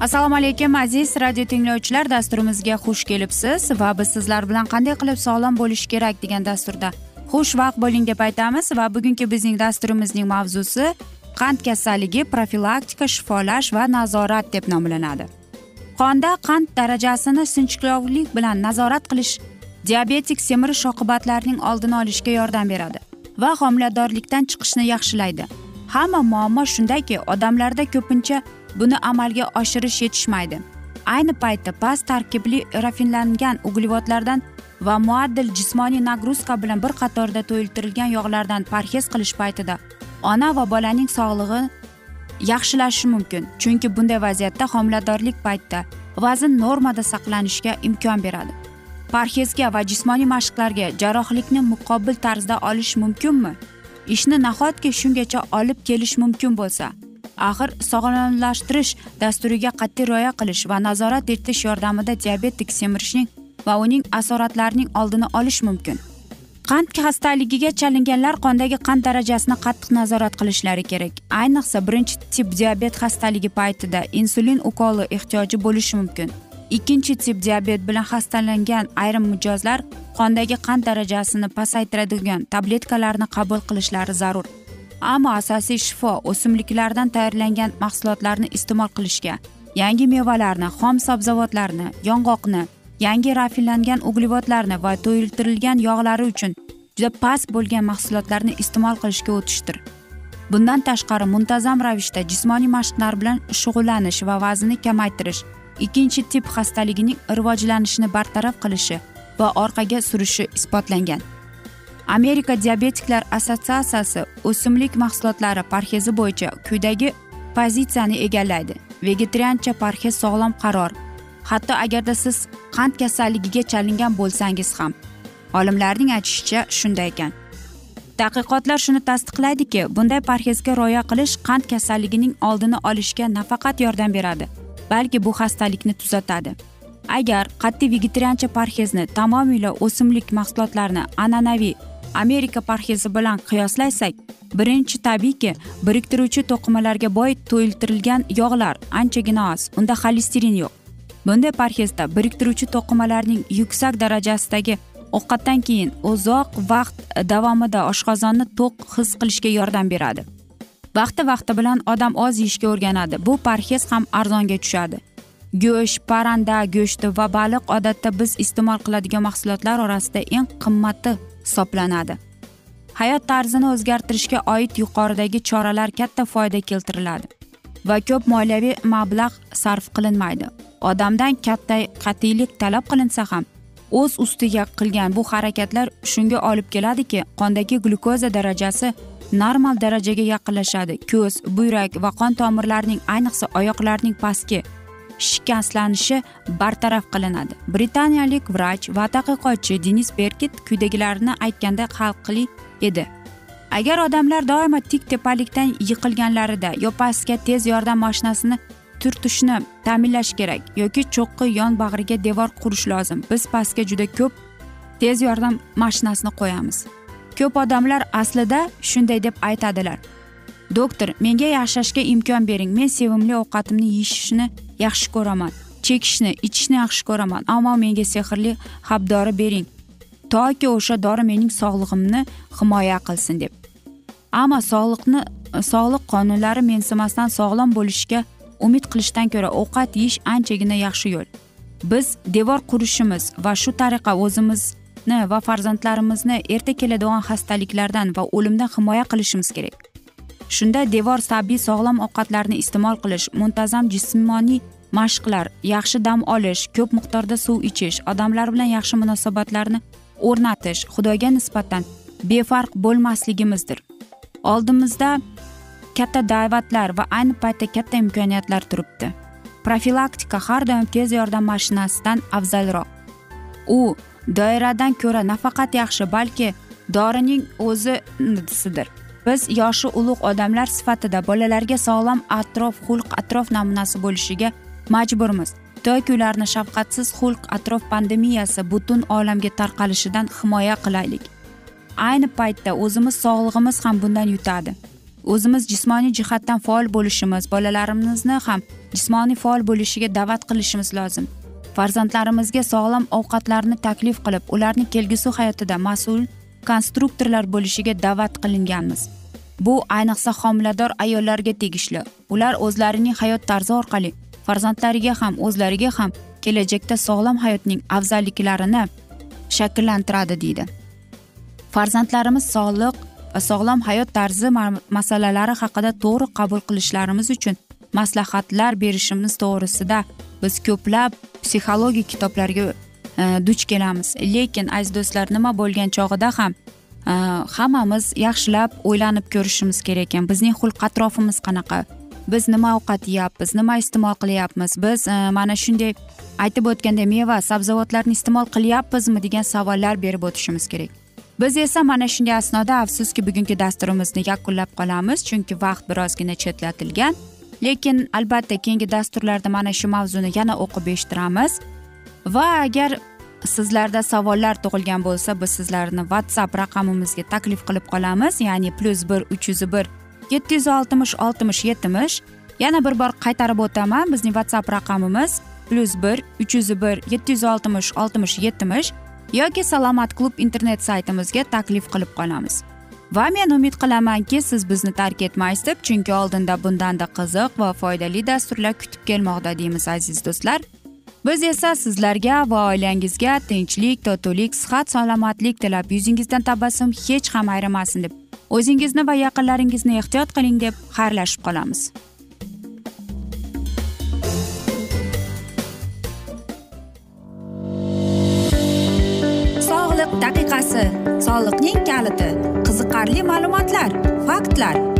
assalomu alaykum aziz radio tinglovchilar. Dasturimizga xush kelibsiz va biz sizlar bilan qanday qilib sog'lom bo'lish kerak degan dasturda xushvaqt bo'ling deb aytamiz va bugungi bizning dasturimizning mavzusi qand kasalligi profilaktika shifolash va nazorat deb nomlanadi. Qonda qand darajasini sinchkovlik bilan nazorat qilish diabetik semirish oqibatlarining oldini olishga yordam beradi va homiladorlikdan chiqishni yaxshilaydi. Hamma muammo shundaki odamlarda ko'pincha buni amalga oshirish yetishmaydi. Ayni paytda past tarkibli rafinlangan uglevodlardan va muaddil jismoniy nagruzka bilan bir qatorda to'yiltirilgan yog'lardan parhez qilish paytida ona va bolaning sog'lig'i yaxshilashi mumkin chunki bunday vaziyatda homiladorlik paytida vazn normada saqlanishga imkon beradi. Parhezga va jismoniy mashqlarga jarrohlikni muqobil tarzda olish mumkinmi? Ishni nahotki shungacha olib kelish mumkin bo'lsa axir sog'lomlashtirish dasturiga qat'iy rioya qilish va nazorat etish yordamida diabetik semirishning va uning asoratlarining oldini olish mumkin. Qand xastaligiga chalinganlar qondagi qand darajasini qattiq nazorat qilishlari kerak? Ayniqsa birinchi tip diabet xastaligi paytida insulin ukoli ehtiyoji bo'lishi mumkin. Ikkinchi tip diabet bilan xastalangan ayrim mijozlar qondagi qand darajasini pasaytiradigan tabletkalarni qabul qilishlari zarur. Ammo asosiy shifo o'simliklardan tayyorlangan mahsulotlarni iste'mol qilishga. Yangi mevalarni xom sabzavotlarni yong'oqni yangi rafinlangan uglevodlarni va to'yiltirilgan yog'lari uchun juda past bo'lgan mahsulotlarni iste'mol qilishga o'tishdir. Bundan tashqari muntazam ravishda jismoniy mashqlar bilan shug'ullanish va vaznni kamaytirish ikkinchi tip xastaligining rivojlanishini bartaraf qilishi va orqaga surishi isbotlangan. Amerika diabetiklar assotsiatsiyasi o'simlik mahsulotlari parhezi bo'yicha quyidagi pozitsiyani egallaydi. Vegetariancha parhez sog'lom qaror. Hatto agarda siz qand kasalligiga chalingan bo'lsangiz ham. Olimlarning aytishicha shunday ekan. Tadqiqotlar shuni tasdiqlaydiki bunday parhezga rioya qilish qand kasalligining oldini olishga nafaqat yordam beradi balki bu xastalikni tuzatadi. Agar qat'iy vegetariancha parhezni tamomila o'simlik mahsulotlarini an'anaviy amerika parhezi bilan qiyoslasak birinchi tabiiyki biriktiruvchi to'qimalarga boy to'yiltirilgan yog'lar anchagina oz unda xolesterin yo'q. Bunday parhezda biriktiruvchi to'qimalarning yuksak darajasidagi ovqatdan keyin uzoq vaqt davomida oshqozonni to'q his qilishga yordam beradi. Vaqti vaqti bilan odam oz yeyishga o'rganadi bu parhez ham arzonga tushadi. Go'sht parranda go'shti va baliq odatda biz iste'mol qiladigan mahsulotlar orasida eng qimmati hisoblanadi. Hayot tarzini o'zgartirishga oid yuqoridagi choralar katta foyda keltiriladi va ko'p moliyaviy mablag' sarf qilinmaydi. Odamdan katta qat'iylik talab qilinsa ham o'z ustiga qilgan bu harakatlar shunga olib keladiki qondagi glyukoza darajasi normal darajaga yaqinlashadi. Ko'z buyrak va qon tomirlarining ayniqsa oyoqlarning pastki shikastlanishi bartaraf qilinadi. Britaniyalik vrach va tadqiqotchi denis berkit quyidagilarni aytganda xalqli edi. Agar odamlar doimo tik tepalikdan yiqilganlarida yo pastga tez yordam mashinasini turtishni ta'minlash kerak yoki cho'qqi yon bag'riga devor qurish lozim biz pastga juda ko'p tez yordam mashinasini qo'yamiz. Ko'p odamlar aslida shunday deb aytadilar. Doktor menga yashashga imkon bering. Men sevimli ovqatimni yeyishni yaxshi ko'raman. Chekishni ichishni yaxshi ko'raman. Ammo menga sehrli habdori bering. Toki o'sha dori mening sog'lig'imni himoya qilsin deb. Ammo sog'liqni sog'liq qonunlari mensimasdan sog'lom bo'lishga umid qilishdan ko'ra ovqat yeyish anchagina yaxshi yo'l. Biz devor qurishimiz va shu tariqa o'zimizni va farzandlarimizni erta keladigan xastaliklardan va o'limdan himoya qilishimiz kerak. Shunda devor tabiiy sog'lom ovqatlarni iste'mol qilish muntazam jismoniy mashqlar yaxshi dam olish ko'p miqdorda suv ichish odamlar bilan yaxshi munosabatlarni o'rnatish xudoga nisbatan befarq bo'lmasligimizdir. Oldimizda katta da'vatlar va ayni paytda katta imkoniyatlar turibdi. Profilaktika har doim tez yordam mashinasidan afzalroq. U doiradan ko'ra nafaqat yaxshi balki dorining o'zisidir. Biz yoshi ulug' odamlar sifatida bolalarga sog'lom atrof xulq atrof namunasi bo'lishiga majburmiz. Toki ularni shafqatsiz xulq atrof pandemiyasi butun olamga tarqalishidan himoya qilaylik. Ayni paytda o'zimiz sog'lig'imiz ham bundan yutadi. O'zimiz jismoniy jihatdan faol bo'lishimiz bolalarimizni ham jismoniy faol bo'lishiga da'vat qilishimiz lozim. Farzandlarimizga sog'lom ovqatlarni taklif qilib ularni kelgusi hayotida mas'ul konstruktorlar bo'lishiga da'vat qilinganmiz. Bu ayniqsa homilador ayollarga tegishli. Ular o'zlarining hayot tarzi orqali farzandlariga ham o'zlariga ham kelajakda sog'lom hayotning afzalliklarini shakllantiradi deydi. Farzandlarimiz sog'liq va sog'lom hayot tarzi masalalari haqida to'g'ri qabul qilishlarimiz uchun maslahatlar berishimiz to'g'risida biz ko'plab psixologik kitoblarga Э, duch kelamiz. Lekin aziz do'stlar nima bo'lgan chog'ida ham e, hammamiz yaxshilab o'ylanib ko'rishimiz kerak ekan. Bizning xulq atrofimiz qanaqa? Biz nima ovqat yeyapmiz? Nima iste'mol qilyapmiz? Biz e, mana shunday aytib o'tgandek meva sabzavotlarni iste'mol qilyapmizmi degan savollar berib o'tishimiz kerak. Biz esa mana shunday asnoda afsuski bugungi dasturimizni yakunlab qolamiz chunki vaqt birozgina chetlatilgan. Lekin albatta keyingi dasturlarda mana shu mavzuni yana o'qib eshittiramiz. Va agar sizlarda savollar tug'ilgan bo'lsa biz sizlarni whatsapp raqamimizga taklif qilib qolamiz. Ya'ni plyus bir uch yuz bir yetti yuz oltmish oltmish yetmish. Yana bir bor qaytarib o'taman. Bizning whatsapp raqamimiz plyus bir uch yuz bir yetti yuz oltmish oltmish yetmish yoki salomat klub internet saytimizga taklif qilib qolamiz. Va men umid qilamanki siz bizni tark etmaysiz deb chunki oldinda bundanda qiziq va foydali dasturlar kutib kelmoqda deymiz aziz do'stlar. Biz esa sizlarga va oilangizga tinchlik totuvlik sihat salomatlik tilab yuzingizdan tabassum hech ham ayrimasin deb o'zingizni va yaqinlaringizni ehtiyot qiling deb xayrlashib qolamiz. Daqiqasi soliqning kaliti qiziqarli ma'lumotlar faktlar.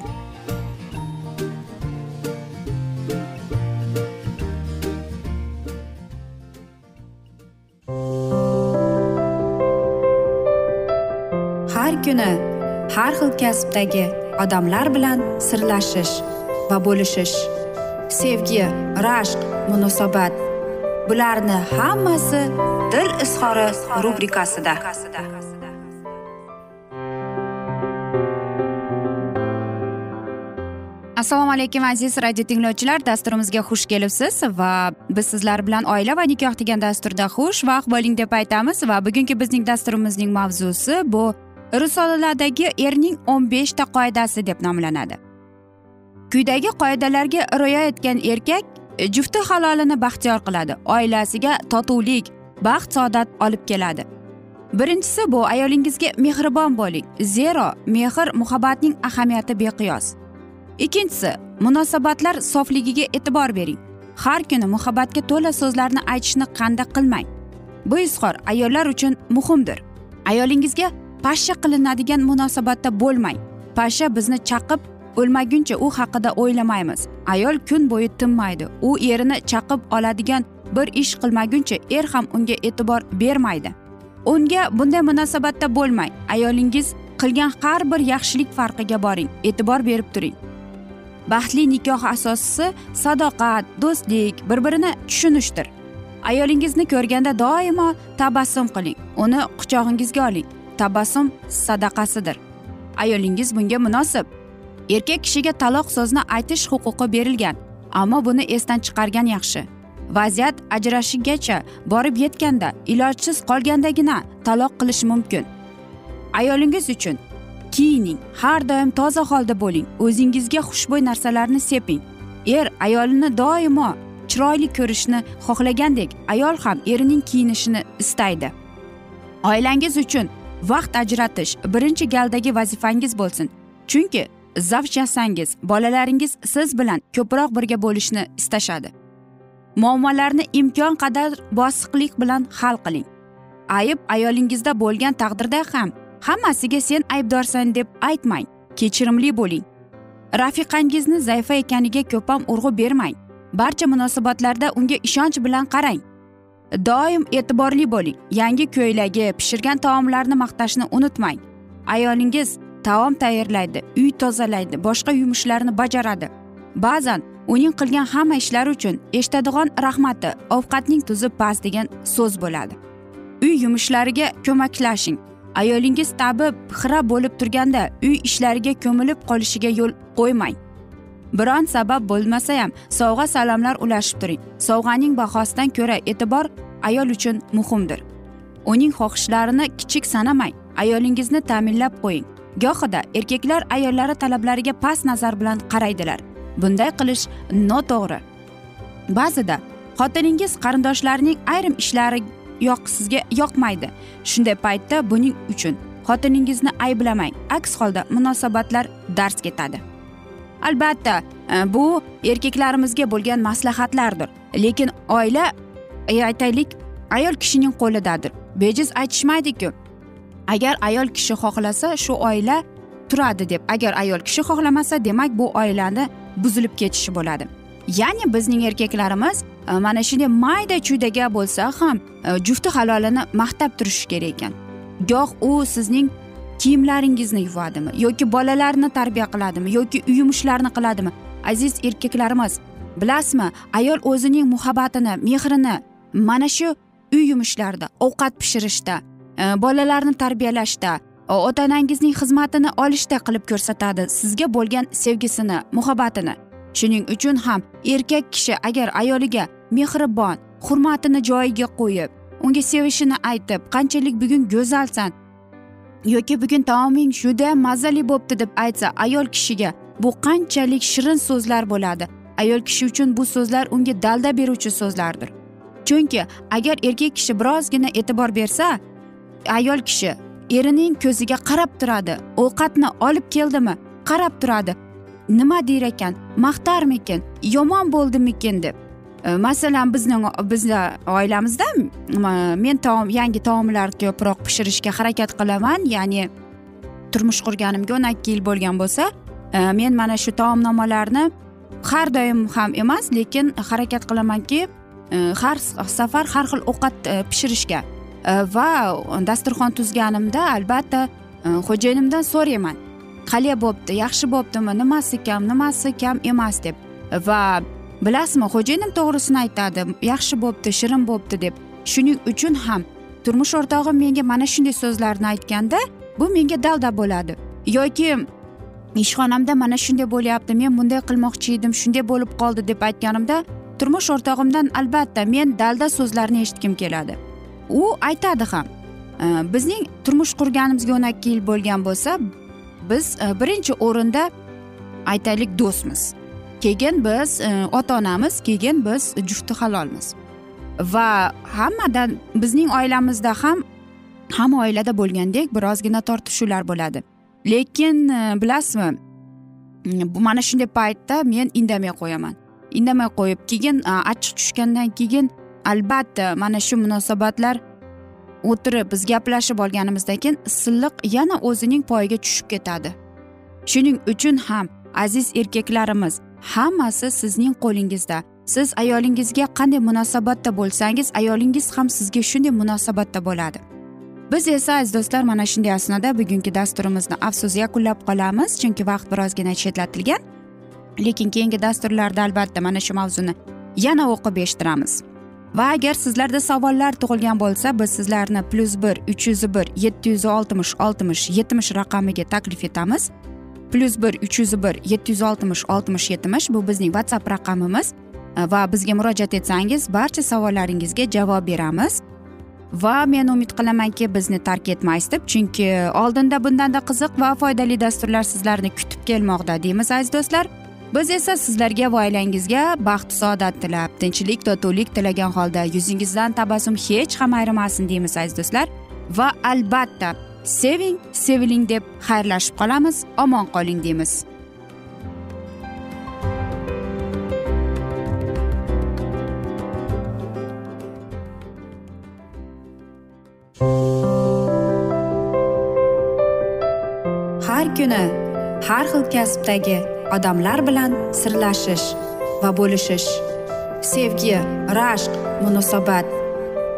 Kuni har xil kasbdagi odamlar bilan sirlashish va bo'lishish sevgi rashq munosabat bularni hammasi dil izhori rubrikasida. Assalomu alaykum aziz radio tinglovchilar. Dasturimizga xush kelibsiz va biz sizlar bilan oila va nikoh degan dasturda xush vaqt bo'ling deb aytamiz va bugungi bizning dasturimizning mavzusi bu risolalardagi erning o'n beshta qoidasi deb nomlanadi. Quyidagi qoidalarga rioya etgan erkak e, jufti halolini baxtiyor qiladi. Oilasiga totuvlik baxt saodat olib keladi. Birinchisi bu ayolingizga mehribon bo'ling. Zero mehr muhabbatning ahamiyati beqiyos. Ikkinchisi munosabatlar sofligiga e'tibor bering. Har kuni muhabbatga to'la so'zlarni aytishni qanda qilmang. Bu izhor ayollar uchun muhimdir. Ayolingizga pashsha qilinadigan munosabatda bo'lmang. Pasha bizni chaqib o'lmaguncha u haqida o'ylamaymiz. Ayol kun bo'yi tinmaydi. U erini chaqib oladigan bir ish qilmaguncha er ham unga e'tibor bermaydi. Unga bunday munosabatda bo'lmang. Ayolingiz qilgan har bir yaxshilik farqiga boring. E'tibor berib turing. Baxtli nikoh asosisi sadoqat do'stlik bir birini tushunishdir. Ayolingizni ko'rganda doimo tabassum qiling. Uni quchog'ingizga oling. Tabassum sadaqasidir. Ayolingiz bunga munosib. Erkak kishiga taloq so'zni aytish huquqi berilgan ammo buni esdan chiqargan yaxshi. Vaziyat ajrashigacha borib yetganda ilojsiz qolgandagina taloq qilish mumkin. Ayolingiz uchun kiyining har doim toza holda bo'ling o'zingizga xushbo'y narsalarni seping. Er ayolini doimo chiroyli ko'rishni xohlagandek ayol ham erining kiyinishini istaydi. Oilangiz uchun vaqt ajratish birinchi galdagi vazifangiz bo'lsin. Chunki zavj yasangiz bolalaringiz siz bilan ko'proq birga bo'lishni istashadi. Muammolarni imkon qadar bosiqlik bilan hal qiling. Ayb ayolingizda bo'lgan taqdirda ham hammasiga sen aybdorsan deb aytmang kechirimli bo'ling. Rafiqangizni zaifa ekaniga ko'pam urg'u bermang. Barcha munosabatlarda unga ishonch bilan qarang. Doim e'tiborli bo'ling. Yangi ko'ylagi pishirgan taomlarni maqtashni unutmang. Ayolingiz taom tayyorlaydi uy tozalaydi boshqa yumushlarni bajaradi. Ba'zan uning qilgan hamma ishlari uchun eshitadigan rahmati ovqatning tuzi past degan so'z bo'ladi. Uy yumushlariga ko'maklashing. Ayolingiz tabi xira bo'lib turganda uy ishlariga ko'milib qolishiga yo'l qo'ymang. Biron sabab bo'lmasa ham sovg'a salomlar ulashib turing. Sovg'aning bahosidan ko'ra e'tibor ayol uchun muhimdir. Uning xohishlarini kichik sanamang ayolingizni ta'minlab qo'ying. Gohida erkaklar ayollari talablariga past nazar bilan qaraydilar. Bunday qilish noto'g'ri. Ba'zida xotiningiz qarindoshlarining ayrim ishlari yoq sizga yoqmaydi. Shunday paytda buning uchun xotiningizni ayblamang. Aks holda munosabatlar dars ketadi. Albatta e, bu erkaklarimizga bo'lgan maslahatlardir. Lekin oila e, aytaylik ayol kishining qo'lidadir. Bejiz aytishmaydiku. Agar ayol kishi xohlasa shu oila turadi deb. Agar ayol kishi xohlamasa demak bu oilani buzilib ketishi bo'ladi. Ya'ni bizning erkaklarimiz e, mana shunday mayda chuydaga bo'lsa ham jufti halolini maqtab turishi kerak ekan. Goh u sizning kiyimlaringizni yuvadimi? Yoki bolalarni tarbiya qiladimi? Yoki uy yumushlarini qiladimi? Aziz erkaklarimiz bilasizmi ayol o'zining muhabbatini mehrini mana shu uy yumushlarida ovqat pishirishda e, bolalarni tarbiyalashda e, ota onangizning xizmatini olishda qilib ko'rsatadi. Sizga bo'lgan sevgisini muhabbatini. Shuning uchun ham erkak kishi agar ayoliga mehribon hurmatini joyiga qo'yib unga sevishini aytib qanchalik bugun go'zalsan yoki bugun taoming juda mazali bo'libdi deb aytsa ayol kishiga bu qanchalik shirin so'zlar bo'ladi? Ayol kishi uchun bu so'zlar unga dalda beruvchi so'zlardir. Chunki agar erkak kishi birozgina e'tibor bersa ayol kishi erining ko'ziga qarab turadi ovqatni olib keldimi qarab turadi. Nima der ekan maqtarmikin yomon bo'ldimikin deb. Э, masalan bizni bizni oilamizda men taom yangi taomlar ko'proq pishirishga harakat qilaman. Ya'ni turmush qurganimga o'n ikki yil bo'lgan bo'lsa e, men mana shu taomnomalarni har doim ham emas lekin harakat qilamanki e, har safar har xil ovqat e, pishirishga. Va dasturxon tuzganimda albatta xo'jayinimdan so'rayman. Qalay bo'pti yaxshi bo'ptimi nimasi kam nimasi kam emas deb. Va bilasizmi xo'jayinim to'g'risini aytadi. Yaxshi bo'pti shirin bo'pti deb. Shuning uchun ham turmush o'rtog'im menga mana shunday so'zlarni aytganda bu menga dalda bo'ladi. Yoki ishxonamda mana shunday bo'lyapti men bunday qilmoqchi edim shunday bo'lib qoldi deb aytganimda turmush o'rtog'imdan albatta men dalda so'zlarni eshitgim keladi. U aytadi ham bizning turmush qurganimizga o'n ikki yil bo'lgan bo'lsa biz e, birinchi o'rinda aytaylik do'stmiz. Keyin biz e, ota onamiz keyin biz jufti halolmiz. Va hammadan bizning oilamizda ham hamma oilada bo'lgandek birozgina tortishuvlar bo'ladi. Lekin e, bilasizmi mana shunday paytda men indamay qo'yaman. Indamay qo'yib keyin e, achchiq tushgandan keyin albatta mana shu munosabatlar o'tirib biz gaplashib olganimizdan keyin silliq yana o'zining poyiga tushib ketadi. Shuning uchun ham aziz erkaklarimiz hammasi sizning qo'lingizda. Siz ayolingizga qanday munosabatda bo'lsangiz ayolingiz ham sizga shunday munosabatda bo'ladi. Biz esa aziz do'stlar mana shunday asnoda bugungi dasturimizni afsus yakunlab qolamiz chunki vaqt birozgina chetlatilgan. Lekin keyingi dasturlarda albatta mana shu mavzuni yana o'qib eshittiramiz. Va agar sizlarda savollar tug'ilgan bo'lsa biz sizlarni plyus bir uch yuz bir yetti yuz oltmish oltmish yetmish raqamiga taklif etamiz. Plyus bir uch yuz bir yetti yuz oltmish oltmish yetmish bu bizning whatsapp raqamimiz va bizga murojaat etsangiz barcha savollaringizga javob beramiz va men umid qilamanki bizni tark etmaysiz deb chunki oldinda bundanda qiziq va foydali dasturlar sizlarni kutib kelmoqda deymiz aziz do'stlar biz esa sizlarga va oilangizga baxt saodat tilab tinchlik totuvlik tilagan holda yuzingizdan tabassum hech ham ayrimasin deymiz aziz do'stlar va albatta seving seviling deb xayrlashib qolamiz omon qoling deymiz. Har kuni har xil kasbdagi odamlar bilan sirlashish va bo'lishish. Sevgi rashq munosabat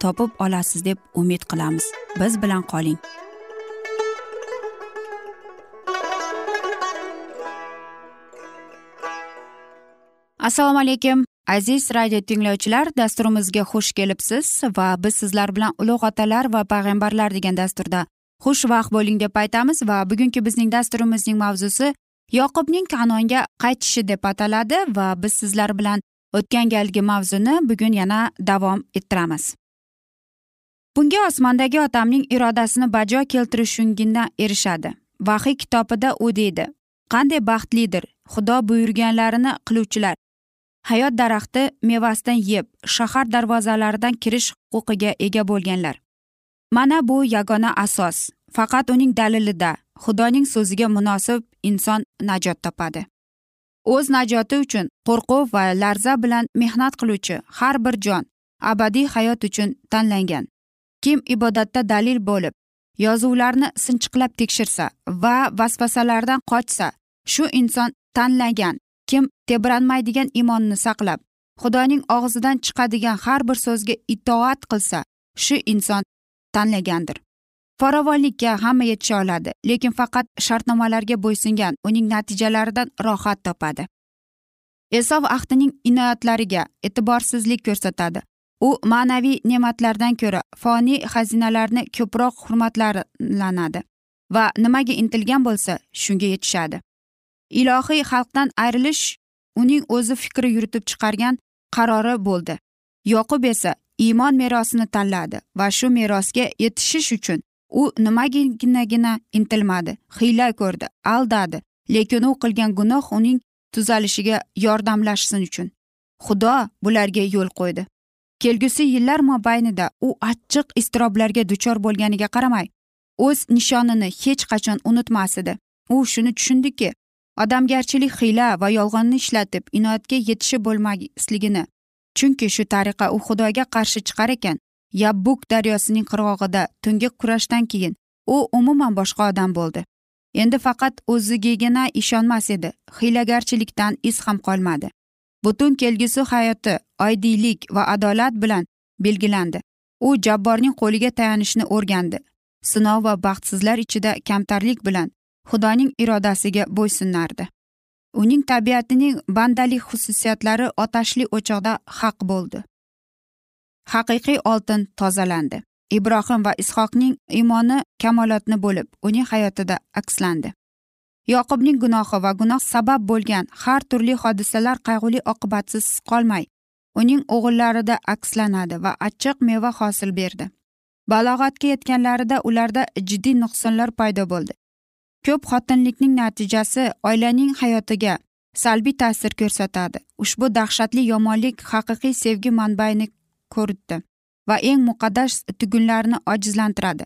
topib olasiz deb umid qilamiz. Biz bilan qoling. Assalomu alaykum. Aziz radio tinglovchilar dasturimizga xush kelibsiz va biz sizlar bilan ulug' otalar va payg'ambarlar degan dasturda xushvaqt bo'ling deb aytamiz va bugungi bizning dasturimizning mavzusi yoqubning kanonga qaytishi deb ataladi va biz sizlar bilan o'tgan galgi mavzuni bugun yana davom ettiramiz. Bunga osmondagi otamning irodasini bajo keltirishungina erishadi. Vahiy kitobida u deydi qanday baxtlidir xudo buyurganlarini qiluvchilar. Hayot daraxti mevasidan yeb shahar darvozalaridan kirish huquqiga ega bo'lganlar. Mana bu yagona asos. Faqat uning dalilida xudoning so'ziga munosib inson najot topadi. O'z najoti uchun qo'rquv va larza bilan mehnat qiluvchi har bir jon abadiy hayot uchun tanlangan. Kim ibodatda dalil bo'lib yozuvlarni sinchiqlab tekshirsa va vasvasalardan qochsa shu inson tanlagan kim tebranmaydigan iymonni saqlab xudoning og'zidan chiqadigan har bir so'zga itoat qilsa shu inson tanlagandir. Farovonlikka hamma yetisha oladi lekin faqat shartnomalarga bo'ysungan uning natijalaridan rohat topadi. Esov ahdining inoyatlariga e'tiborsizlik ko'rsatadi. U ma'naviy ne'matlardan ko'ra foniy xazinalarni ko'proq hurmatlanadi va nimaga intilgan bo'lsa shunga yetishadi. Ilohiy xalqdan ayrilish uning o'zi fikri yuritib chiqargan qarori bo'ldi. Yoqub esa iymon merosini tanladi va shu merosga yetishish uchun u nimaginagina intilmadi hiyla ko'rdi aldadi lekin u qilgan gunoh uning tuzalishiga yordamlashsin uchun. Xudo bularga yo'l qo'ydi. Kelgusi yillar mobaynida u achchiq iztiroblarga duchor bo'lganiga qaramay o'z nishonini hech qachon unutmas edi. U shuni tushundiki odamgarchilik hiyla va yolg'onni ishlatib inoyatga yetishi bo'lmasligini chunki shu tariqa u xudoga qarshi chiqar ekan. Yabbuk daryosining qirg'og'ida tungi kurashdan keyin u umuman boshqa odam bo'ldi. Endi faqat o'zigagina ishonmas edi. Hiylagarchilikdan iz ham qolmadi. Butun kelgusi hayoti oydiylik va adolat bilan belgilandi. U jabborning qo'liga tayanishni o'rgandi. Sinov va baxtsizlar ichida kamtarlik bilan xudoning irodasiga bo'ysunardi. Uning tabiatining bandalik xususiyatlari otashli o'choqda haq bo'ldi. Haqiqiy oltin tozalandi. Ibrohim va ishoqning imoni kamolotni bo'lib uning hayotida akslandi. Yoqubning gunohi va gunoh sabab bo'lgan har turli hodisalar qayg'uli oqibatsiz qolmay uning o'g'illarida akslanadi va achchiq meva hosil berdi. Balog'atga yetganlarida ularda jiddiy nuqsonlar paydo bo'ldi. Ko'p xotinlikning natijasi oilaning hayotiga salbiy ta'sir ko'rsatadi. Ushbu dahshatli yomonlik haqiqiy sevgi manbaini ko'ritdi va eng muqaddas tugunlarni ojizlantiradi.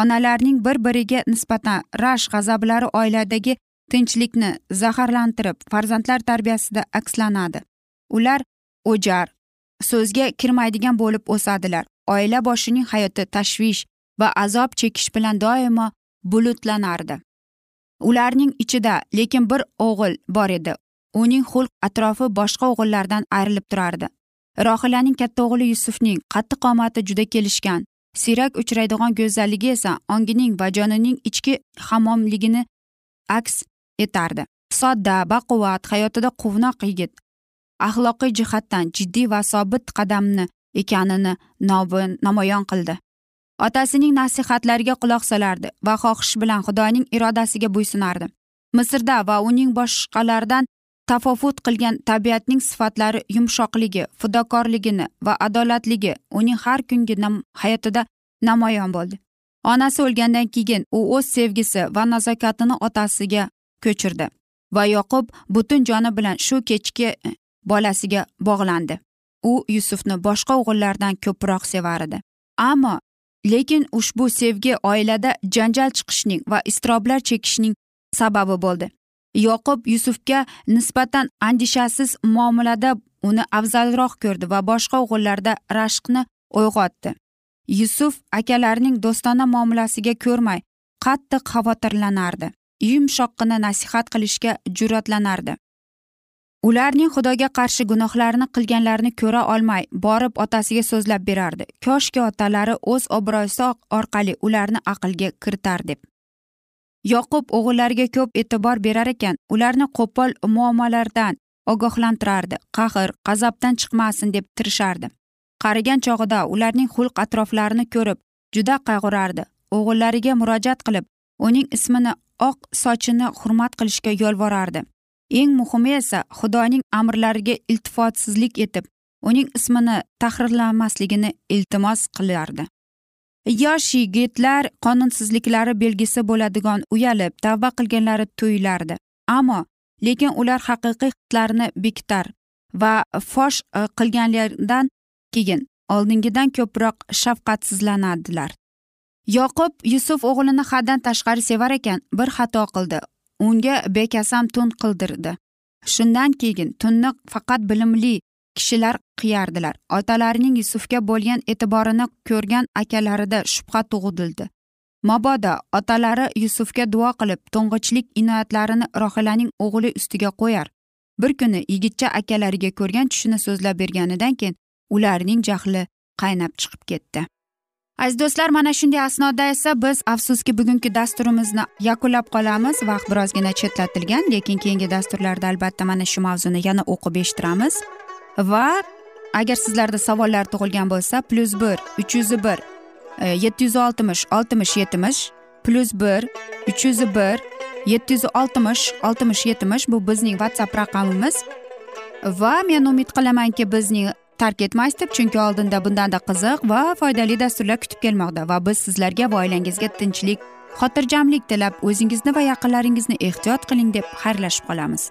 Onalarning bir biriga nisbatan rashk g'azablari oiladagi tinchlikni zaharlantirib farzandlar tarbiyasida akslanadi ular o'jar so'zga kirmaydigan bo'lib o'sadilar. Oila boshining hayoti tashvish va azob chekish bilan doimo bulutlanardi. Ularning ichida lekin bir o'g'il bor edi. Uning xulq atrofi boshqa o'g'illardan ayrilib turardi. Rohilaning katta o'g'li yusufning qattiq qomati juda kelishgan. Siyrak uchraydigan go'zalligi esa ongining va jonining ichki hamomligini aks etardi. Sodda baquvvat hayotida quvnoq yigit axloqiy jihatdan jiddiy va sobit qadamni ekanini namoyon qildi. Otasining nasihatlariga quloq solardi va xohish bilan xudoning irodasiga bo'ysunardi. Misrda va uning boshqalardan tafovut qilgan tabiatning sifatlari yumshoqligi fidokorligini va adolatligi uning har kungi hayotida namoyon bo'ldi. Onasi o'lgandan keyin u o'z sevgisi va nazokatini otasiga ko'chirdi va yoqub butun joni bilan shu kechki e, bolasiga bog'landi. U yusufni boshqa o'g'illardan ko'proq sevar edi. Ammo lekin ushbu sevgi oilada janjal chiqishning va iztiroblar chekishning sababi bo'ldi. Yoqub yusufga nisbatan andishasiz muomalada uni afzalroq ko'rdi va boshqa o'g'illarda rashqni uyg'otdi. Yusuf akalarining do'stona muomalasiga ko'rmay qattiq xavotirlanardi. Yumshoqqina nasihat qilishga jur'atlanardi. Ularning xudoga qarshi gunohlarini qilganlarini ko'ra olmay borib otasiga so'zlab berardi. Koshki otalari o'z obro'si orqali ularni aqlga kiritar deb. Yoqub o'g'illariga ko'p e'tibor berar ekan ularni qo'pol muomalalardan ogohlantirardi. Qahr g'azabdan chiqmasin deb tirishardi. Qarigan chog'ida ularning xulq atroflarini ko'rib juda qayg'urardi. O'g'illariga murojaat qilib uning ismini oq sochini hurmat qilishga yolvorardi. Eng muhimi esa xudoning amrlariga iltifotsizlik etib uning ismini tahrirlamasligini iltimos qilardi. Yosh yigitlar qonunsizliklari belgisi bo'ladigan uyalib tavba qilganlari tuyulardi. Ammo lekin ular haqiqiy hislarini bekitar va fosh e, qilganlaridan keyin oldingidan ko'proq shafqatsizlanadilar. Yoqub yusuf o'g'lini haddan tashqari sevar ekan bir xato qildi. Unga bekasam tun qildirdi. Shundan keyin tunni faqat bilimli kishilar qiyardilar. Otalarining yusufga bo'lgan e'tiborini ko'rgan akalarida shubha tug'ildi. Mabodo otalari yusufga duo qilib to'ng'ichlik inoyatlarini rohilaning o'g'li ustiga qo'yar. Bir kuni yigitcha akalariga ko'rgan tushini so'zlab berganidan keyin ularning jahli qaynab chiqib ketdi. Aziz do'stlar mana shunday asnoda esa biz afsuski bugungi dasturimizni yakunlab qolamiz. Vaqt birozgina chetlatilgan lekin keyingi dasturlarda albatta mana shu mavzuni yana o'qib eshittiramiz. Va agar sizlarda savollar tug'ilgan bo'lsa plyus bir uch yuz bir e, yetti yuz oltmish oltmish yetmish plyus bir uch yuz bir yetti yuz oltmish oltmish yetmish bu bizning whatsapp raqamimiz. Va men umid qilamanki bizning tark etmaysiz deb chunki oldinda bundanda qiziq va foydali dasturlar kutib kelmoqda va biz sizlarga va oilangizga tinchlik xotirjamlik tilab o'zingizni va yaqinlaringizni ehtiyot qiling deb xayrlashib qolamiz.